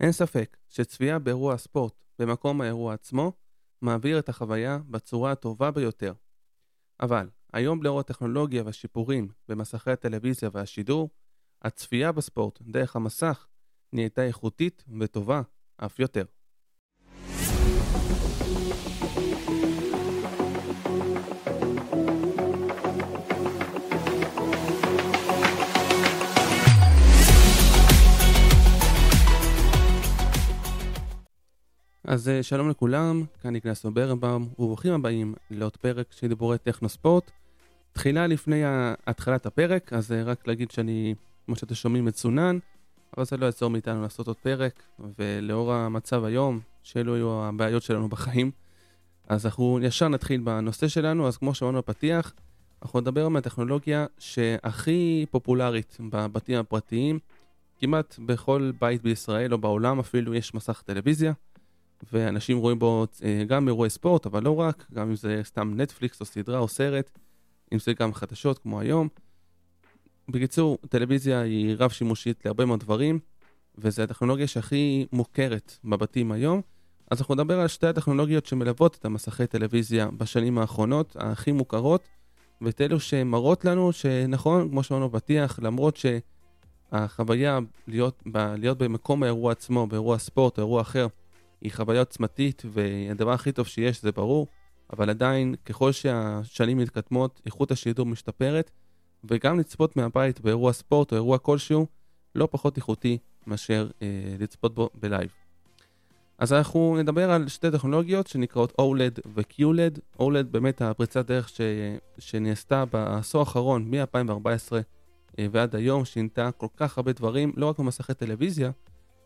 אין ספק שצפייה באירוע הספורט במקום האירוע עצמו מעביר את החוויה בצורה הטובה ביותר. אבל היום לאור הטכנולוגיה והשיפורים במסכי הטלוויזיה והשידור, הצפייה בספורט דרך המסך נהייתה איכותית וטובה אף יותר. אז אה, שלום לכולם, כאן נגנסו ברנבאום, וברוכים הבאים לעוד פרק של דיבורי טכנוספורט. תחילה לפני התחלת הפרק, אז אה, רק להגיד שאני, כמו שאתם שומעים, מצונן, אבל זה לא יעצור מאיתנו לעשות עוד פרק, ולאור המצב היום, שאלו היו הבעיות שלנו בחיים, אז אנחנו ישר נתחיל בנושא שלנו, אז כמו שאמרנו בפתיח, אנחנו נדבר על הטכנולוגיה שהכי פופולרית בבתים הפרטיים, כמעט בכל בית בישראל או בעולם אפילו יש מסך טלוויזיה. ואנשים רואים בו אה, גם אירועי ספורט, אבל לא רק, גם אם זה סתם נטפליקס או סדרה או סרט, אם זה גם חדשות כמו היום. בקיצור, טלוויזיה היא רב שימושית להרבה מאוד דברים, וזו הטכנולוגיה שהכי מוכרת בבתים היום. אז אנחנו נדבר על שתי הטכנולוגיות שמלוות את המסכי טלוויזיה בשנים האחרונות, הכי מוכרות, ואת אלו שמראות לנו שנכון, כמו שאמרנו בפתיח, למרות שהחוויה להיות, ב, להיות במקום האירוע עצמו, באירוע ספורט או אירוע אחר, היא חוויה עוצמתית והדבר הכי טוב שיש, זה ברור, אבל עדיין, ככל שהשנים מתקדמות, איכות השידור משתפרת, וגם לצפות מהבית באירוע ספורט או אירוע כלשהו, לא פחות איכותי מאשר אה, לצפות בו בלייב. אז אנחנו נדבר על שתי טכנולוגיות שנקראות OLED ו-QLED. OLED באמת הפריצת דרך ש... שנעשתה בעשור האחרון, מ-2014 אה, ועד היום, שינתה כל כך הרבה דברים, לא רק במסכי טלוויזיה,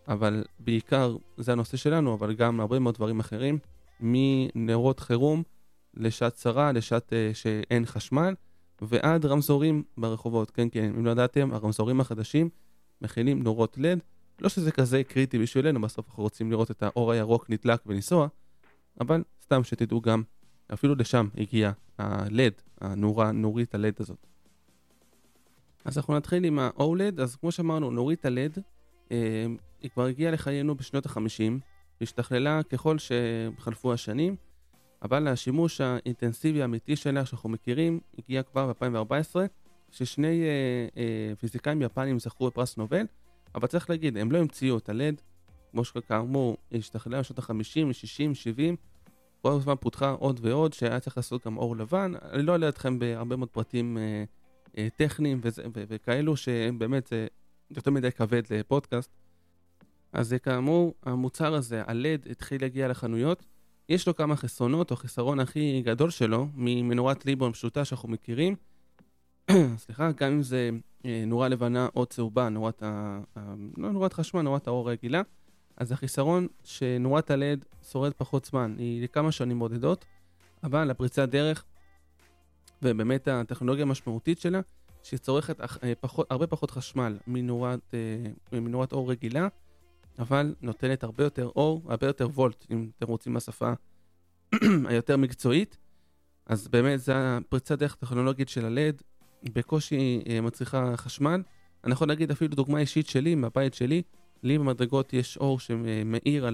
אבל בעיקר זה הנושא שלנו, אבל גם הרבה מאוד דברים אחרים, מנרות חירום לשעת צרה, לשעת uh, שאין חשמל, ועד רמזורים ברחובות. כן, כן, אם לא ידעתם, הרמזורים החדשים מכילים נורות לד. לא שזה כזה קריטי בשבילנו, בסוף אנחנו רוצים לראות את האור הירוק נדלק ולנסוע, אבל סתם שתדעו גם, אפילו לשם הגיע הלד, הנורה, נורית הלד הזאת. אז אנחנו נתחיל עם ה-OLED, אז כמו שאמרנו, נורית הלד אה, היא כבר הגיעה לחיינו בשנות החמישים, והשתכללה ככל שחלפו השנים, אבל השימוש האינטנסיבי האמיתי שלה שאנחנו מכירים הגיע כבר ב-2014, ששני אה, אה, פיזיקאים יפנים זכו בפרס נובל, אבל צריך להגיד, הם לא המציאו את הלד, כמו שכאמור, השתכללה בשנות ה-50, 60, 70, כל הזמן פותחה עוד ועוד, שהיה צריך לעשות גם אור לבן. אני לא אלאה אתכם בהרבה מאוד פרטים אה, אה, טכניים וזה, ו- וכאלו, שהם באמת אה, יותר מדי כבד לפודקאסט. אז כאמור, המוצר הזה, הלד, התחיל להגיע לחנויות. יש לו כמה חסרונות, או החיסרון הכי גדול שלו, ממנורת ליבון פשוטה שאנחנו מכירים. סליחה, גם אם זה אה, נורה לבנה או צהובה, נורת ה... לא נורת חשמל, נורת האור רגילה. אז החיסרון שנורת הלד שורד פחות זמן, היא לכמה שנים בודדות, אבל הפריצת דרך ובאמת הטכנולוגיה המשמעותית שלה, שצורכת אה, פחות, הרבה פחות חשמל מנורת, אה, מנורת אור רגילה, אבל נותנת הרבה יותר אור, הרבה יותר וולט, אם אתם רוצים בשפה היותר מקצועית. אז באמת זה הפריצת דרך טכנולוגית של ה LED, בקושי אה, מצריכה חשמל. אני יכול להגיד אפילו דוגמה אישית שלי, מהבית שלי, לי במדרגות יש אור שמאיר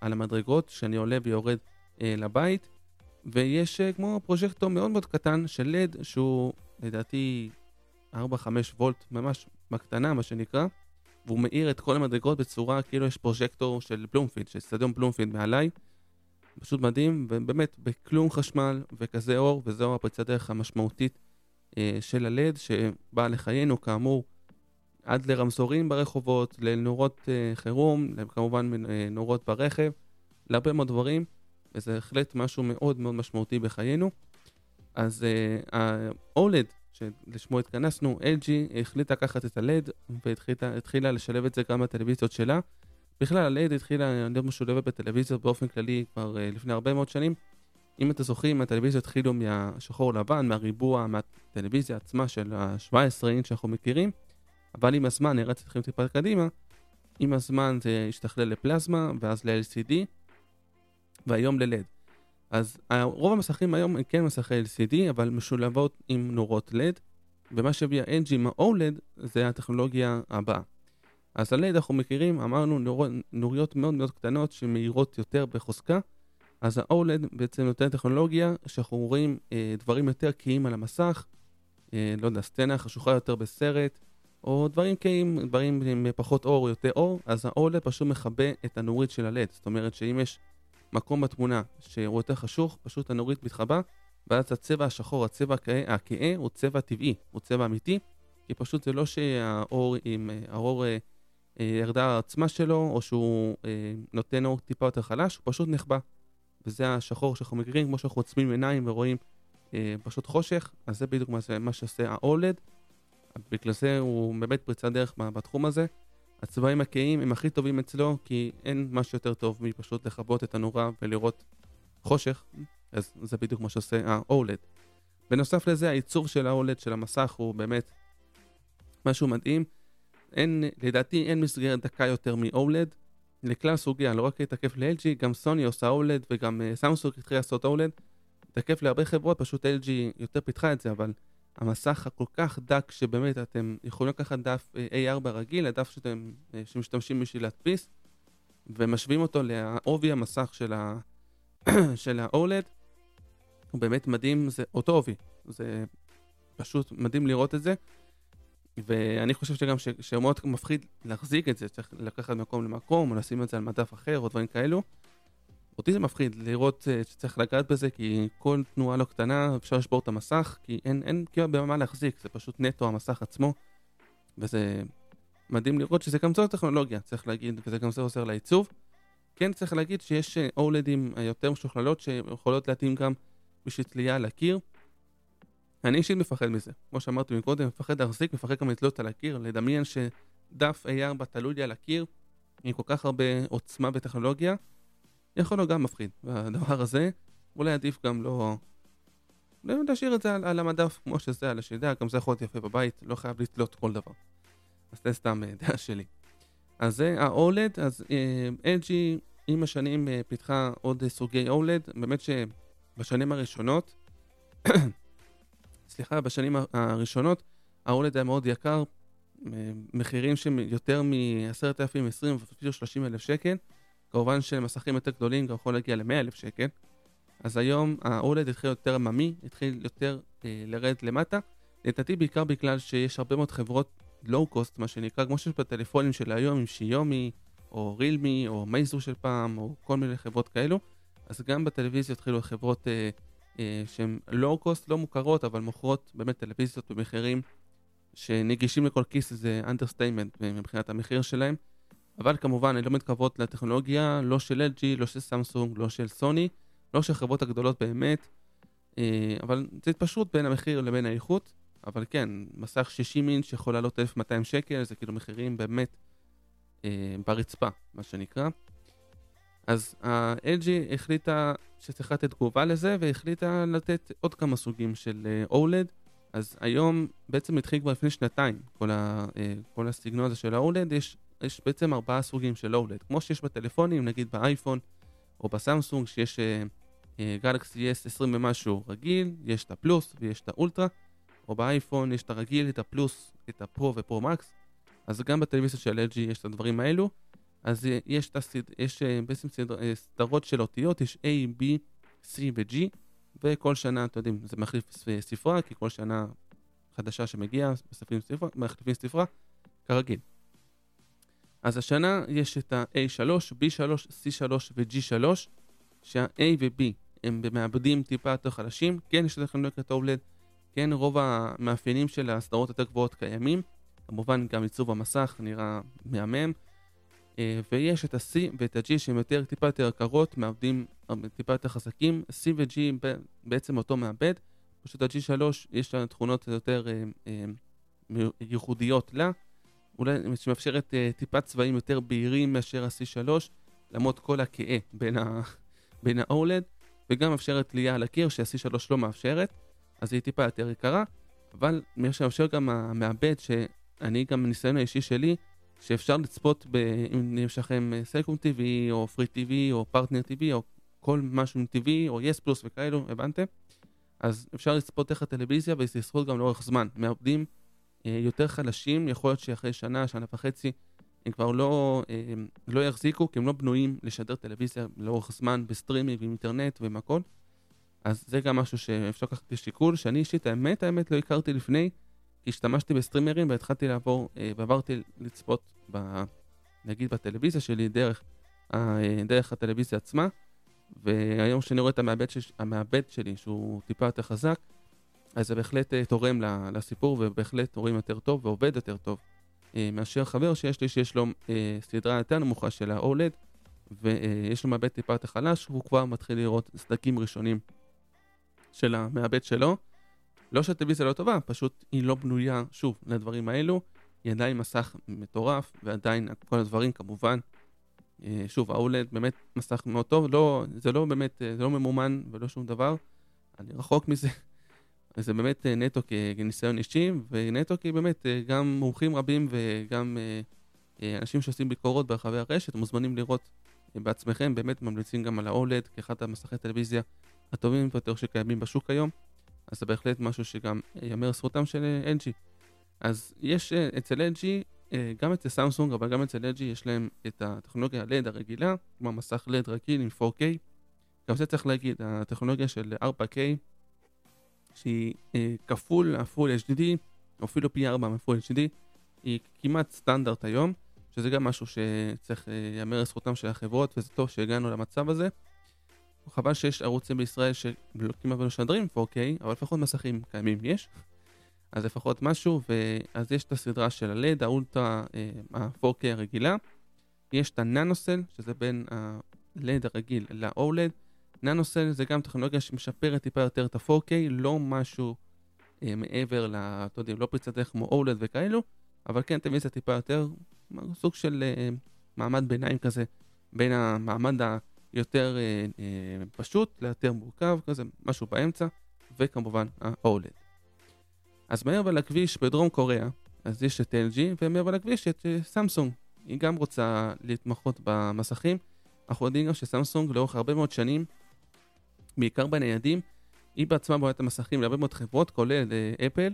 על, המדרגות, שאני עולה ויורד אה, לבית, ויש אה, כמו פרוז'קטור מאוד מאוד קטן של LED, שהוא לדעתי 4-5 וולט, ממש בקטנה, מה שנקרא. והוא מאיר את כל המדרגות בצורה כאילו יש פרוז'קטור של בלומפילד, של סטדיון בלומפילד מעליי. פשוט מדהים, ובאמת בכלום חשמל וכזה אור, וזו הפריצת דרך המשמעותית אה, של הלד שבאה לחיינו כאמור עד לרמזורים ברחובות, לנורות אה, חירום, כמובן אה, נורות ברכב, להרבה מאוד דברים, וזה בהחלט משהו מאוד מאוד משמעותי בחיינו. אז אה, ה-OLED שלשמו התכנסנו, LG החליטה לקחת את ה-LED והתחילה לשלב את זה גם בטלוויזיות שלה. בכלל, ה-LED התחילה להיות משולבת בטלוויזיות באופן כללי כבר uh, לפני הרבה מאוד שנים. אם אתם זוכרים, הטלוויזיות התחילו מהשחור לבן, מהריבוע, מהטלוויזיה עצמה של ה-17 אינץ' שאנחנו מכירים, אבל עם הזמן, רץ אתכם טיפה קדימה, עם הזמן זה השתכלל לפלזמה, ואז ל-LCD, והיום ל-LED. אז רוב המסכים היום הם כן מסכי LCD, אבל משולבות עם נורות LED, ומה שהביא ה-NG עם ה-OLED זה הטכנולוגיה הבאה. אז ה-LED אנחנו מכירים, אמרנו נור... נוריות מאוד מאוד קטנות שמאירות יותר בחוזקה, אז ה-OLED בעצם נותן טכנולוגיה שאנחנו רואים אה, דברים יותר קהים על המסך, אה, לא יודע, סצנה חשוכה יותר בסרט, או דברים קהים, דברים עם פחות אור או יותר אור, אז ה-OLED פשוט מכבה את הנורית של ה-LED. זאת אומרת שאם יש מקום בתמונה שהוא יותר חשוך, פשוט הנורית מתחבא, ואז הצבע השחור, הצבע הכהה, הוא צבע טבעי, הוא צבע אמיתי, כי פשוט זה לא שהאור עם האור אה, אה, ירדה העצמה שלו, או שהוא אה, נותן אור טיפה יותר חלש, הוא פשוט נחבא. וזה השחור שאנחנו מכירים, כמו שאנחנו עוצמים עיניים ורואים אה, פשוט חושך, אז זה בדיוק מה, מה שעושה ה-OLED. בגלל זה הוא באמת פריצת דרך בתחום הזה. הצבעים הכהים הם הכי טובים אצלו, כי אין משהו יותר טוב מפשוט לכבות את הנורה ולראות חושך, אז זה בדיוק מה שעושה ה-OLED. בנוסף לזה, הייצור של ה-OLED של המסך הוא באמת משהו מדהים. אין, לדעתי אין מסגרת דקה יותר מ-OLED. לכלל סוגיה, לא רק תקף ל-LG, גם סוני עושה OLED וגם סמסונג uh, התחיל לעשות OLED. תקף להרבה חברות, פשוט LG יותר פיתחה את זה, אבל המסך הכל כך דק שבאמת אתם יכולים לקחת דף אה, A4 רגיל, הדף שאתם, אה, שמשתמשים בשביל להדפיס, ומשווים אותו לעובי המסך של, ה... של ה-OLED, הוא באמת מדהים, זה אותו עובי, זה פשוט מדהים לראות את זה, ואני חושב שגם שמאוד מפחיד להחזיק את זה, צריך לקחת מקום למקום, או לשים את זה על מדף אחר, או דברים כאלו. אותי זה מפחיד לראות uh, שצריך לגעת בזה, כי כל תנועה לא קטנה אפשר לשבור את המסך, כי אין, אין כמעט במה להחזיק, זה פשוט נטו המסך עצמו, וזה מדהים לראות שזה גם זאת טכנולוגיה, צריך להגיד, וזה גם זה עוזר לעיצוב. כן צריך להגיד שיש אולדים אה, יותר משוכללות שיכולות להתאים גם בשביל תלייה על הקיר. אני אישית מפחד מזה, כמו שאמרתי מקודם, מפחד להחזיק, מפחד גם לתלות על הקיר, לדמיין שדף A4 תלוי לי על הקיר עם כל כך הרבה עוצמה וטכנולוגיה. יכול להיות גם מפחיד. והדבר הזה, אולי עדיף גם לא... לא להשאיר את זה על, על המדף כמו שזה, על השידה, גם זה יכול להיות יפה בבית, לא חייב לתלות כל דבר. אז זה סתם אה, דעה שלי. אז זה ה-OLED, אז אה, LG עם השנים אה, פיתחה עוד סוגי OLED, באמת שבשנים הראשונות, סליחה, בשנים הראשונות ה-OLED היה מאוד יקר, מחירים שיותר מ-10,000, 20 אפילו 30 אלף שקל. כמובן שמסכים יותר גדולים גם יכול להגיע ל-100,000 שקל. אז היום ה-OLED התחיל יותר עממי, התחיל יותר אה, לרדת למטה. לדעתי בעיקר בגלל שיש הרבה מאוד חברות לואו-קוסט, מה שנקרא, כמו שיש בטלפונים של היום עם שיאומי, או ריאלמי, או מייזו של פעם, או כל מיני חברות כאלו. אז גם בטלוויזיה התחילו חברות אה, אה, שהן לואו-קוסט, לא מוכרות, אבל מוכרות באמת טלוויזיות במחירים שנגישים לכל כיס, זה understatement מבחינת המחיר שלהם. אבל כמובן הן לא מתקרבות לטכנולוגיה לא של LG, לא של סמסונג, לא של סוני, לא של חברות הגדולות באמת, אה, אבל זה התפשרות בין המחיר לבין האיכות, אבל כן, מסך 60 אינץ' יכול לעלות 1200 שקל, זה כאילו מחירים באמת אה, ברצפה, מה שנקרא. אז ה-LG החליטה שצריכה לתת תגובה לזה, והחליטה לתת עוד כמה סוגים של אה, OLED. אז היום, בעצם התחיל כבר לפני שנתיים, כל, ה, כל הסגנון הזה של ה-OLED, יש יש בעצם ארבעה סוגים של OLED, כמו שיש בטלפונים, נגיד באייפון או בסמסונג, שיש גלקסי uh, S 20 ומשהו רגיל, יש את הפלוס ויש את האולטרה, או באייפון יש את הרגיל, את הפלוס, את הפרו ופרו מקס, אז גם בטלוויזיה של LG יש את הדברים האלו, אז uh, יש, הסד... יש בעצם סדר... סדרות של אותיות, יש A, B, C ו-G, וכל שנה, אתם יודעים, זה מחליף ספרה, כי כל שנה חדשה שמגיעה, מחליפים ספרה, כרגיל. אז השנה יש את ה-A3, B3, C3 ו-G3, שה-A ו-B הם במעבדים טיפה יותר חלשים, כן יש לקראת OLED, כן רוב המאפיינים של הסדרות יותר גבוהות קיימים, כמובן גם עיצוב המסך נראה מהמם, אה, ויש את ה-C ואת ה-G שהם יותר טיפה יותר יקרות, מעבדים טיפה יותר חזקים, C ו-G בעצם אותו מעבד, פשוט ה-G3 יש לה תכונות יותר אה, אה, ייחודיות לה. אולי שמאפשרת uh, טיפת צבעים יותר בהירים מאשר ה-C3, למרות כל הכאה בין, ה... בין ה-OLED, וגם מאפשרת תלייה על הקיר שה-C3 לא מאפשרת, אז היא טיפה יותר יקרה, אבל מה שמאפשר גם המעבד, שאני גם מניסיון האישי שלי, שאפשר לצפות, ב... אם יש לכם סלקום TV, או פרי TV, או פרטנר TV, או כל משהו עם TV, או יס פלוס וכאלו, הבנתם? אז אפשר לצפות דרך הטלוויזיה ולצפות גם לאורך זמן. מעבדים אה, יותר חלשים, יכול להיות שאחרי שנה, שנה וחצי, הם כבר לא, הם לא יחזיקו, כי הם לא בנויים לשדר טלוויזיה לאורך זמן בסטרימינג ועם אינטרנט ועם הכל. אז זה גם משהו שאפשר לקחת כשיקול, שאני אישית, האמת, האמת, לא הכרתי לפני, כי השתמשתי בסטרימרים והתחלתי לעבור, אה, ועברתי לצפות, ב, נגיד בטלוויזיה שלי, דרך, אה, דרך הטלוויזיה עצמה, והיום כשאני רואה את המעבד, ש, המעבד שלי, שהוא טיפה יותר חזק, אז זה בהחלט אה, תורם לסיפור, ובהחלט רואים יותר טוב ועובד יותר טוב. מאשר חבר שיש לי שיש לו סדרה יותר נמוכה של ה-OLED, ויש לו מעבד טיפה יותר חלש, והוא כבר מתחיל לראות סדקים ראשונים של המעבד שלו. לא שהטלוויזיה לא טובה, פשוט היא לא בנויה, שוב, לדברים האלו. היא עדיין מסך מטורף, ועדיין כל הדברים כמובן. אה, שוב, האולד באמת מסך מאוד טוב, לא, זה לא באמת, אה, זה לא ממומן ולא שום דבר. אני רחוק מזה. זה באמת אה, נטו כניסיון אישי, ונטו כי באמת גם מומחים רבים וגם אנשים שעושים ביקורות ברחבי הרשת מוזמנים לראות בעצמכם, באמת ממליצים גם על האולד כאחד המסכי טלוויזיה הטובים ביותר שקיימים בשוק היום. אז זה בהחלט משהו שגם ייאמר זכותם של LG. אז יש אצל LG, גם אצל סמסונג, אבל גם אצל LG יש להם את הטכנולוגיה LED הרגילה, כמו מסך LED רגיל עם 4K. גם זה צריך להגיד, הטכנולוגיה של 4K, שהיא כפול הפול HD, או אפילו פי 4 מפול HD, היא כמעט סטנדרט היום, שזה גם משהו שצריך להיאמר לזכותם של החברות, וזה טוב שהגענו למצב הזה. חבל שיש ערוצים בישראל שכמעט לא משדרים 4K, אבל לפחות מסכים קיימים יש. אז לפחות משהו, ואז יש את הסדרה של ה-LED, האולטרה, ה-4K הרגילה. יש את הננוסל, שזה בין ה-LED הרגיל ל-OLED. ננוסל זה גם טכנולוגיה שמשפרת טיפה יותר את ה-4K, לא משהו אה, מעבר ל... אתה יודע, לא פריצת דרך כמו OLED וכאלו, אבל כן טלוויזיה טיפה יותר, סוג של אה, מעמד ביניים כזה, בין המעמד ה... יותר אה, אה, פשוט ליותר מורכב, כזה משהו באמצע, וכמובן ה-OLED. אז מעבר לכביש בדרום קוריאה, אז יש את LG, ומעבר לכביש את אה, סמסונג. היא גם רוצה להתמחות במסכים. אנחנו יודעים גם שסמסונג לאורך הרבה מאוד שנים, בעיקר בניידים, היא בעצמה בונה את המסכים להרבה מאוד חברות, כולל אה, אפל,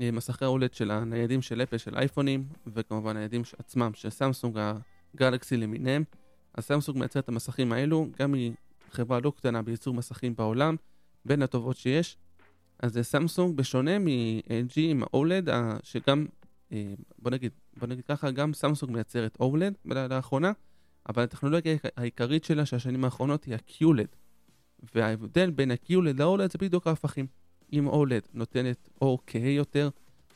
אה, מסכי ה-OLED של הניידים של אפל, של אייפונים, וכמובן הניידים עצמם של סמסונג, הגלקסי למיניהם. אז סמסונג מייצר את המסכים האלו, גם היא חברה לא קטנה בייצור מסכים בעולם, בין הטובות שיש. אז סמסונג, בשונה מ-LG עם ה-OLED, שגם, אה, בוא נגיד, בוא נגיד ככה, גם סמסונג מייצרת OLED לאחרונה, אבל הטכנולוגיה העיקרית שלה של השנים האחרונות היא ה-QLED. וההבדל בין ה-QLED ל-OLED זה בדיוק ההפכים. אם OLED נותנת אור כהה יותר,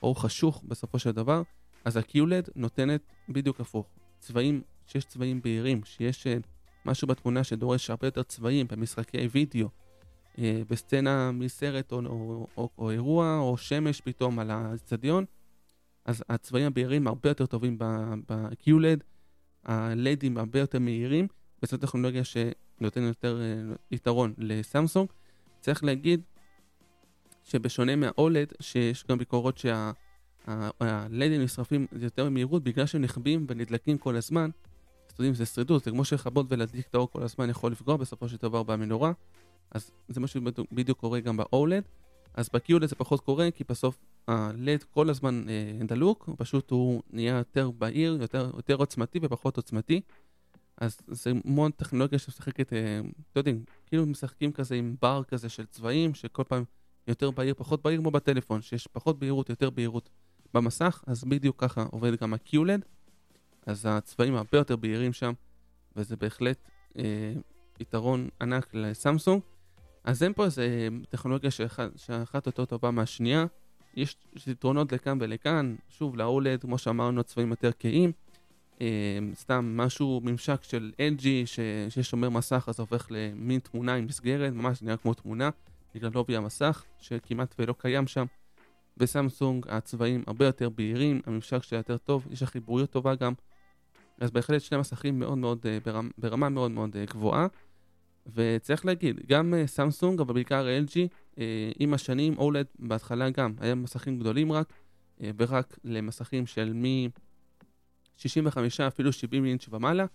אור חשוך בסופו של דבר, אז ה-QLED נותנת בדיוק הפוך. צבעים שיש צבעים בהירים, שיש uh, משהו בתמונה שדורש הרבה יותר צבעים במשחקי וידאו, uh, בסצנה מסרט או, או, או, או אירוע או שמש פתאום על האצטדיון, אז הצבעים הבהירים הרבה יותר טובים ב-QLED, הלדים הרבה יותר מהירים, וזו טכנולוגיה שנותנת יותר uh, יתרון לסמסונג. צריך להגיד שבשונה מה-OLED, שיש גם ביקורות שה... הלדים נשרפים יותר במהירות בגלל שהם נחבים ונדלקים כל הזמן, אתם יודעים, זה שרידות, זה כמו שכבות ולהדליק את האור כל הזמן יכול לפגוע בסופו של דבר במנורה, אז זה מה שבדיוק קורה גם ב-OLED, אז ב-QLED זה פחות קורה, כי בסוף ה-LED כל הזמן אה, דלוק, פשוט הוא נהיה יותר בהיר, יותר, יותר עוצמתי ופחות עוצמתי, אז זה המון טכנולוגיה שמשחקת, אה, אתם יודעים, כאילו משחקים כזה עם בר כזה של צבעים, שכל פעם יותר בהיר, פחות בהיר כמו בטלפון, שיש פחות בהירות, יותר בהירות במסך, אז בדיוק ככה עובד גם ה-QLED. אז הצבעים הרבה יותר בהירים שם, וזה בהחלט אה, יתרון ענק לסמסונג. אז אין פה איזה טכנולוגיה שאחת יותר טובה מהשנייה. יש יתרונות לכאן ולכאן, שוב ל-OLED, כמו שאמרנו, הצבעים יותר כהים. אה, סתם משהו, ממשק של LG. ששומר מסך אז הופך למין תמונה עם מסגרת, ממש נראה כמו תמונה, בגלל לובי המסך, שכמעט ולא קיים שם. בסמסונג הצבעים הרבה יותר בהירים, הממשק שלה יותר טוב, יש לה חיבוריות טובה גם, אז בהחלט שני מסכים מאוד מאוד, אה, ברמה, ברמה מאוד מאוד אה, גבוהה. וצריך להגיד, גם אה, סמסונג, אבל בעיקר LG, עם השנים, אולד בהתחלה גם, היה מסכים גדולים רק, ורק למסכים של מ-65 אפילו 70 אינץ' ומעלה,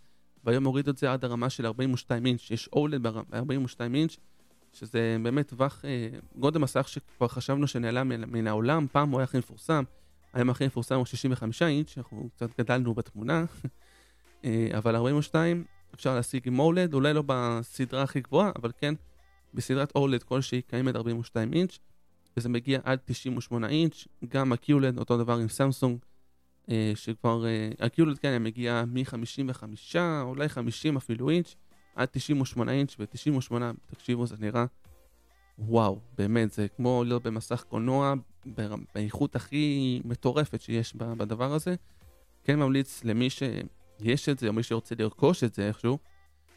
והיום הוריד את זה עד הרמה של 42 אינץ', יש אולד ב-42 אינץ', שזה באמת טווח, גודל מסך שכבר חשבנו שנעלם מן העולם, פעם הוא היה הכי מפורסם, היום הכי מפורסם הוא 65 אינץ', אנחנו קצת גדלנו בתמונה, אה, אבל 42 אפשר להשיג עם אולד, אולי לא בסדרה הכי גבוהה, אבל כן בסדרת אולד כלשהי קיימת 42 אינץ', וזה מגיע עד 98 אינץ', גם ה-QLED אותו דבר עם סמסונג, אה, שכבר, ה-QLED כן מגיע מ-55, אולי 50 אפילו אינץ', עד 98 אינץ', ו-98, תקשיבו, זה נראה וואו, באמת, זה כמו להיות במסך קולנוע באיכות הכי מטורפת שיש בדבר הזה. כן ממליץ למי שיש את זה, או מי שרוצה לרכוש את זה איכשהו,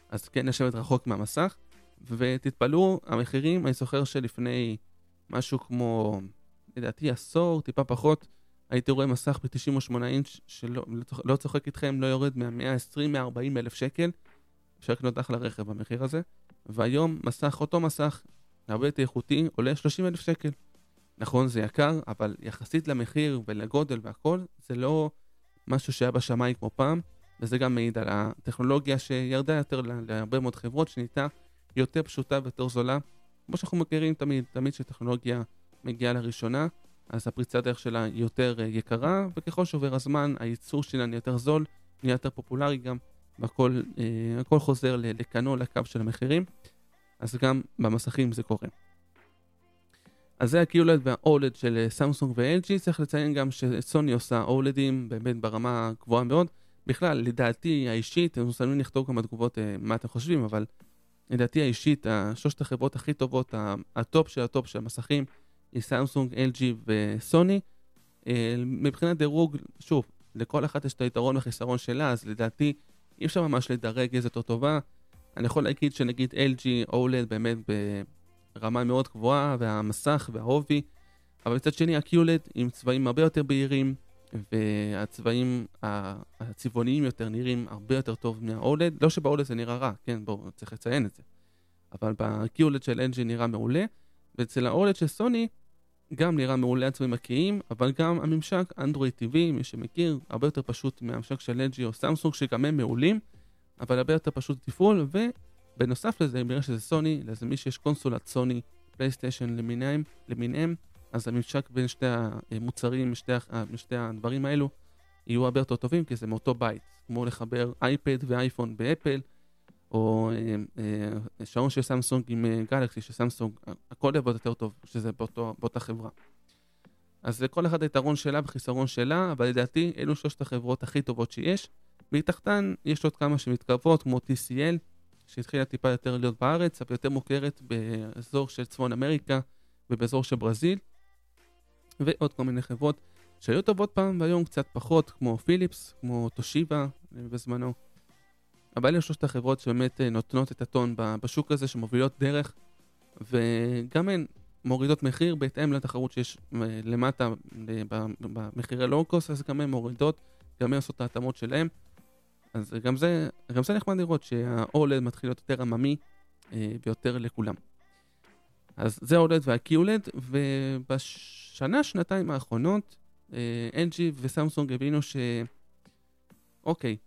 אז כן לשבת רחוק מהמסך. ותתפלאו, המחירים, אני זוכר שלפני משהו כמו, לדעתי עשור, טיפה פחות, הייתי רואה מסך ב-98 אינץ' שלא לא צוחק איתכם, לא יורד מה-120-140 אלף שקל. אפשר לקנות אחלה רכב במחיר הזה. והיום מסך, אותו מסך, הרבה יותר איכותי, עולה 30 אלף שקל. נכון, זה יקר, אבל יחסית למחיר ולגודל והכל, זה לא משהו שהיה בשמיים כמו פעם, וזה גם מעיד על הטכנולוגיה שירדה יותר להרבה מאוד חברות, שנהייתה יותר פשוטה ויותר זולה. כמו שאנחנו מכירים תמיד, תמיד כשטכנולוגיה מגיעה לראשונה, אז הפריצת דרך שלה יותר אה, יקרה, וככל שעובר הזמן, הייצור שלה נהיה יותר זול, נהיה יותר פופולרי גם, והכל אה, חוזר לקוו, לקו של המחירים. אז גם במסכים זה קורה. אז זה ה-QLED וה-OLED של סמסונג ו-LG, צריך לציין גם שסוני עושה OLED ים באמת ברמה גבוהה מאוד. בכלל, לדעתי האישית, אתם מוזמנים לכתוב כמה תגובות אה, מה אתם חושבים, אבל לדעתי האישית, שלושת החברות הכי טובות, ה top של ה top של המסכים, סמסונג, LG וסוני. אה, מבחינת דירוג, שוב, לכל אחת יש את היתרון והחיסרון שלה, אז לדעתי אי אפשר ממש לדרג איזה יותר טובה. אני יכול להגיד שנגיד LG OLED באמת ברמה מאוד גבוהה, והמסך והעובי, אבל מצד שני ה-QLED עם צבעים הרבה יותר בהירים, והצבעים הצבעוניים יותר נראים הרבה יותר טוב מה-OLED, לא שב-OLED זה נראה רע, כן, בואו, צריך לציין את זה. אבל ב-QLED של LG נראה מעולה, ואצל ה-OLED של סוני גם נראה מעולה הצבעים הקיים, אבל גם הממשק אנדרואיד TV, מי שמכיר, הרבה יותר פשוט מהממשק של LG או סמסונג, שגם הם מעולים. אבל הרבה יותר פשוט תפעול, ובנוסף לזה, אם נראה שזה סוני, למי שיש קונסולת סוני, פלייסטיישן למיניהם, למיניהם, אז הממשק בין שתי המוצרים, שתי, שתי הדברים האלו, יהיו הרבה יותר טובים, כי זה מאותו בית, כמו לחבר אייפד ואייפון באפל, או אה, אה, שעון של סמסונג עם אה, גלקסי של סמסונג, הכל יעבוד יותר טוב שזה באותו, באותה חברה. אז לכל אחד היתרון שלה וחיסרון שלה, אבל לדעתי אלו שלושת החברות הכי טובות שיש. מתחתן יש עוד כמה שמתקרבות, כמו TCL, שהתחילה טיפה יותר להיות בארץ, אבל יותר מוכרת באזור של צפון אמריקה ובאזור של ברזיל, ועוד כל מיני חברות שהיו טובות פעם והיום קצת פחות, כמו פיליפס, כמו טושיבה בזמנו. אבל אלה שלושת החברות שבאמת אה, נותנות את הטון בשוק הזה, שמובילות דרך, וגם הן מורידות מחיר בהתאם לתחרות שיש אה, למטה במחירי לואו-קוסט, אז גם הן מורידות, גם הן עושות את ההתאמות שלהן. אז גם זה, גם זה נחמד לראות שה-OLED מתחיל להיות יותר עממי אה, ויותר לכולם. אז זה ה-OLED ובשנה, שנתיים האחרונות, LG וסמסונג הבינו ש... אוקיי,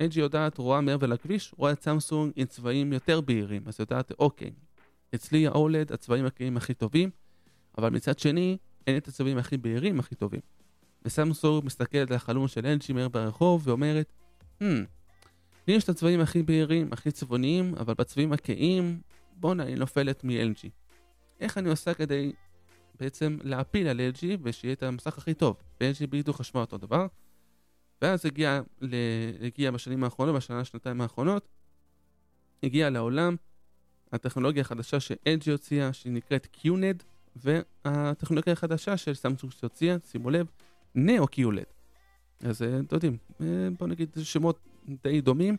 LG יודעת, רואה מעבר לכביש, רואה את סמסונג עם צבעים יותר בהירים, אז יודעת, אוקיי, אצלי ה-OLED, הצבעים הקיים הכי טובים, אבל מצד שני, אין את הצבעים הכי בהירים הכי טובים. וסמסונג מסתכלת על החלום של LG מהר ברחוב ואומרת, Hmm, לי יש את הצבעים הכי בהירים, הכי צבעוניים, אבל בצבעים הכהים, בואנה, היא נופלת מ-LG. איך אני עושה כדי בעצם להפיל על LG ושיהיה את המסך הכי טוב? ו-LG בדיוק חשבה אותו דבר. ואז הגיע, ל... הגיע בשנים האחרונות, בשנה, שנתיים האחרונות, הגיע לעולם הטכנולוגיה החדשה ש-LG הוציאה, שהיא נקראת QNED, והטכנולוגיה החדשה של סמסונג שהוציאה, שימו לב, נאו-QLED. אז אה, אתם יודעים, אה, בוא נגיד שמות די דומים.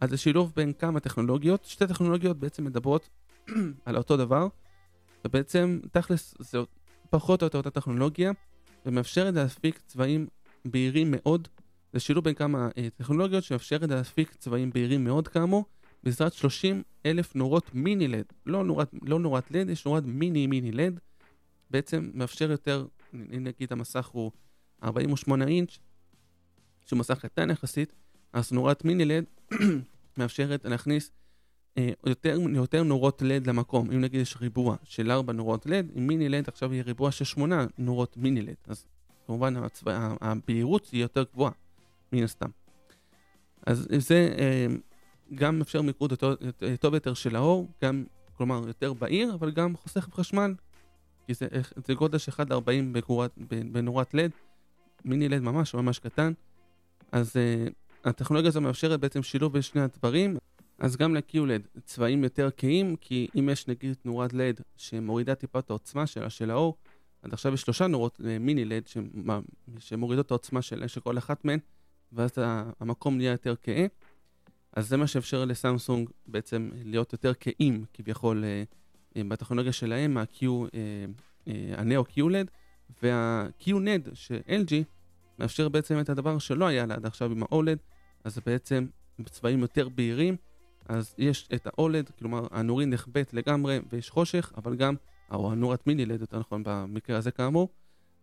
אז זה שילוב בין כמה טכנולוגיות, שתי טכנולוגיות בעצם מדברות על אותו דבר, ובעצם תכלס זה פחות או יותר אותה טכנולוגיה, ומאפשרת להפיק צבעים בהירים מאוד. זה שילוב בין כמה אה, טכנולוגיות שמאפשרת להפיק צבעים בהירים מאוד כאמור, בעזרת 30 אלף נורות מיני לד, לא נורת, לא נורת לד, יש נורת מיני מיני לד, בעצם מאפשר יותר, אם נגיד המסך הוא 48 אינץ', שהוא מסך קטן יחסית, אז נורת מיני לד מאפשרת להכניס אה, יותר, יותר נורות לד למקום. אם נגיד יש ריבוע של 4 נורות לד, עם מיני לד עכשיו יהיה ריבוע של 8 נורות מיני לד. אז כמובן הצבע, הבהירות היא יותר גבוהה, מן הסתם. אז זה אה, גם אפשר מיקוד טוב יותר של האור, גם, כלומר, יותר בהיר, אבל גם חוסך חשמל, כי זה, זה גודל של 1.40 בנורת לד, מיני לד ממש ממש קטן, אז uh, הטכנולוגיה הזו מאפשרת בעצם שילוב בין שני הדברים, אז גם ל-QLED צבעים יותר כהים, כי אם יש נגיד נורת לד שמורידה טיפה את העוצמה שלה, של האור, עד עכשיו יש שלושה נורות אה, מיני לד שמורידות את העוצמה של כל אחת מהן, ואז המקום נהיה יותר כהה. אז זה מה שאפשר לסמסונג בעצם להיות יותר כהים כביכול אה, אה, בטכנולוגיה שלהם, ה-Q, הנאו QLED, וה-QNED של LG מאפשר בעצם את הדבר שלא היה לה עד עכשיו עם ה-OLED, אז זה בעצם בצבעים יותר בהירים, אז יש את ה-OLED, כלומר הנורי נחבט לגמרי ויש חושך, אבל גם, או הנורת מיני לד יותר נכון במקרה הזה כאמור,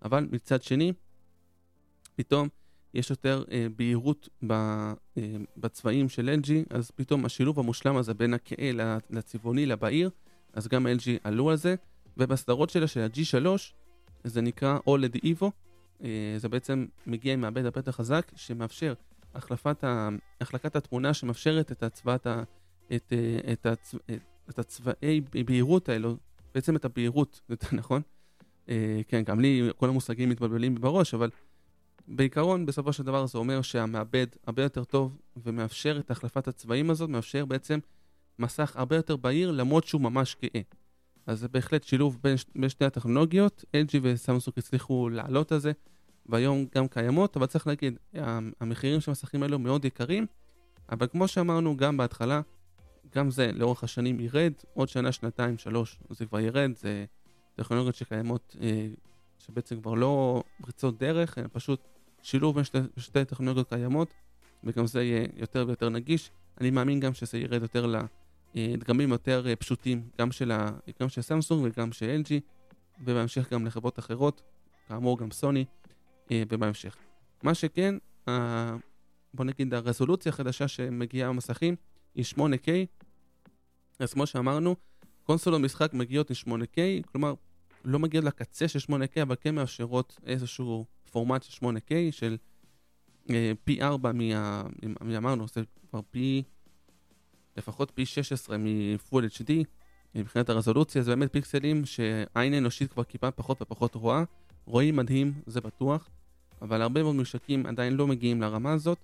אבל מצד שני, פתאום יש יותר אה, בהירות ב, אה, בצבעים של LG, אז פתאום השילוב המושלם הזה בין הכהה לצבעוני לבהיר, אז גם LG עלו על זה, ובסדרות שלה של ה-G3, זה נקרא OLED EVO, אה, זה בעצם מגיע עם מעבד יותר חזק, שמאפשר החלפת ה... החלקת התמונה שמאפשרת את הצבעת ה... את, אה, את, הצ... את הצבעי בהירות האלו, בעצם את הבהירות, נכון. אה, כן, גם לי כל המושגים מתבלבלים בראש, אבל בעיקרון, בסופו של דבר זה אומר שהמעבד הרבה יותר טוב ומאפשר את החלפת הצבעים הזאת, מאפשר בעצם מסך הרבה יותר בהיר למרות שהוא ממש כהה. אז זה בהחלט שילוב בין, בין שתי הטכנולוגיות, LG וסמסונג הצליחו לעלות על זה, והיום גם קיימות, אבל צריך להגיד, המחירים של המסכים האלו מאוד יקרים, אבל כמו שאמרנו גם בהתחלה, גם זה לאורך השנים ירד, עוד שנה, שנתיים, שלוש, זה כבר ירד, זה טכנולוגיות שקיימות, אה, שבעצם כבר לא פריצות דרך, אלא פשוט שילוב בין שתי, שתי טכנולוגיות קיימות, וגם זה יהיה יותר ויותר נגיש. אני מאמין גם שזה ירד יותר לדגמים יותר אה, פשוטים, גם של, ה, גם של סמסונג וגם של LG, ובהמשך גם לחברות אחרות, כאמור גם סוני, אה, ובהמשך. מה שכן, בוא נגיד הרזולוציה החדשה שמגיעה במסכים היא 8K, אז כמו שאמרנו, קונסולות משחק מגיעות עם 8K, כלומר לא מגיעות לקצה של 8K, אבל כן מאפשרות איזשהו פורמט של 8K של אה, פי 4 מה... אמרנו, זה כבר פי... לפחות פי 16 מ-Full HD, מבחינת הרזולוציה, זה באמת פיקסלים שעין אנושית כבר כמעט פחות ופחות רואה. רואים מדהים, זה בטוח, אבל הרבה מאוד ממשקים עדיין לא מגיעים לרמה הזאת.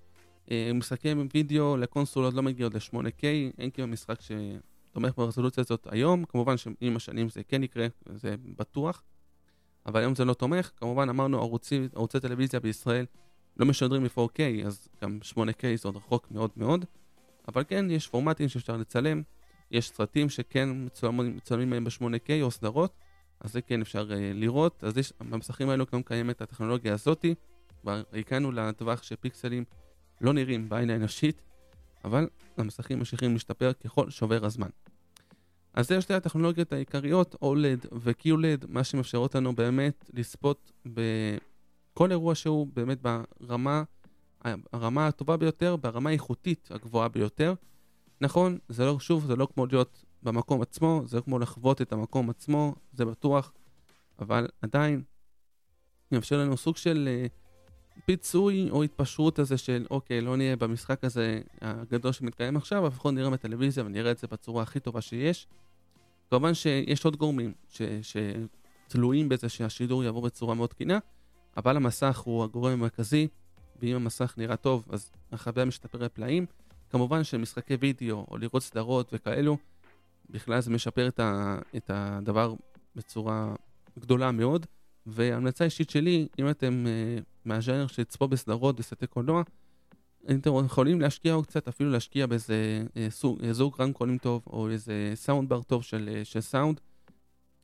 אה, משחקי וידאו לקונסולות לא מגיעות ל-8K, אין כמעט משחק שתומך ברזולוציה הזאת היום, כמובן שעם השנים זה כן יקרה, זה בטוח, אבל היום זה לא תומך. כמובן אמרנו ערוצי, ערוצי טלוויזיה בישראל לא משדרים ל-4K, אז גם 8K זה עוד רחוק מאוד מאוד, אבל כן, יש פורמטים שאפשר לצלם, יש סרטים שכן מצולמים, מצולמים מהם ב-8K או סדרות, אז זה כן אפשר uh, לראות. אז יש, במסכים האלו גם קיימת הטכנולוגיה הזאתי, כבר הגענו לטווח שפיקסלים לא נראים בעין האנושית, אבל המסכים ממשיכים להשתפר ככל שעובר הזמן. אז זה שתי הטכנולוגיות העיקריות, OLED ו-QLED, מה שמאפשרות לנו באמת לצפות בכל אירוע שהוא באמת ברמה, הרמה הטובה ביותר, ברמה האיכותית הגבוהה ביותר. נכון, זה לא, שוב, זה לא כמו להיות במקום עצמו, זה לא כמו לחוות את המקום עצמו, זה בטוח, אבל עדיין יאפשר לנו סוג של uh, פיצוי או התפשרות הזה של אוקיי, לא נהיה במשחק הזה הגדול שמתקיים עכשיו, אבל לפחות נראה בטלוויזיה ונראה את זה בצורה הכי טובה שיש. כמובן שיש עוד גורמים ש, שתלויים בזה שהשידור יעבור בצורה מאוד תקינה, אבל המסך הוא הגורם המרכזי, ואם המסך נראה טוב, אז החוויה משתפרת פלאים. כמובן שמשחקי וידאו או לראות סדרות וכאלו, בכלל זה משפר את, ה, את הדבר בצורה גדולה מאוד. והמלצה אישית שלי, אם אתם uh, מהז'אנר שתצפו בסדרות, בסרטי קולנוע, אתם יכולים להשקיע או קצת אפילו להשקיע באיזה uh, סוג, uh, זוג רמקולים טוב, או איזה סאונד בר טוב של, uh, של סאונד,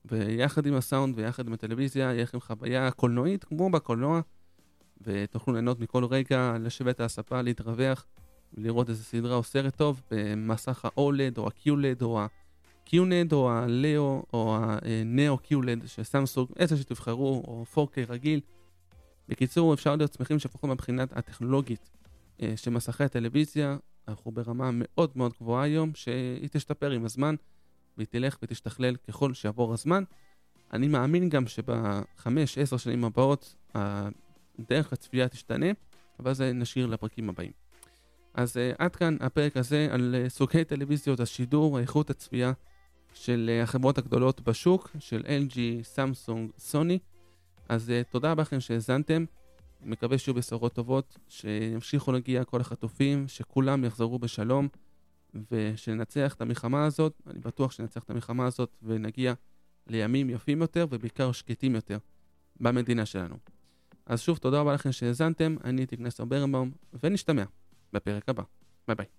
ויחד עם הסאונד ויחד עם הטלוויזיה, יהיה לכם חוויה קולנועית כמו בקולנוע, ותוכלו ליהנות מכל רגע, לשבת על הספה, להתרווח, ולראות איזה סדרה או סרט טוב במסך ה-OLED או ה-QLED או ה... קיונד או הלאו או קיולד של סמסונג, איזה שתבחרו, או 4K רגיל. בקיצור, אפשר להיות שמחים שלפחות מבחינת הטכנולוגית אה, של מסכי הטלוויזיה, אנחנו ברמה מאוד מאוד גבוהה היום, שהיא תשתפר עם הזמן, והיא תלך ותשתכלל ככל שיעבור הזמן. אני מאמין גם שבחמש, עשר שנים הבאות, דרך הצפייה תשתנה, אבל זה נשאיר לפרקים הבאים. אז uh, עד כאן הפרק הזה על uh, סוגי טלוויזיות השידור, איכות הצפייה של uh, החברות הגדולות בשוק, של LG, סמסונג, סוני. אז uh, תודה רבה לכם שהאזנתם, מקווה שיהיו בשורות טובות, שימשיכו להגיע כל החטופים, שכולם יחזרו בשלום, ושננצח את המלחמה הזאת, אני בטוח שננצח את המלחמה הזאת ונגיע לימים יפים יותר ובעיקר שקטים יותר במדינה שלנו. אז שוב תודה רבה לכם שהאזנתם, אני הייתי גנסר ברנבאום, ונשתמע בפרק הבא. ביי ביי.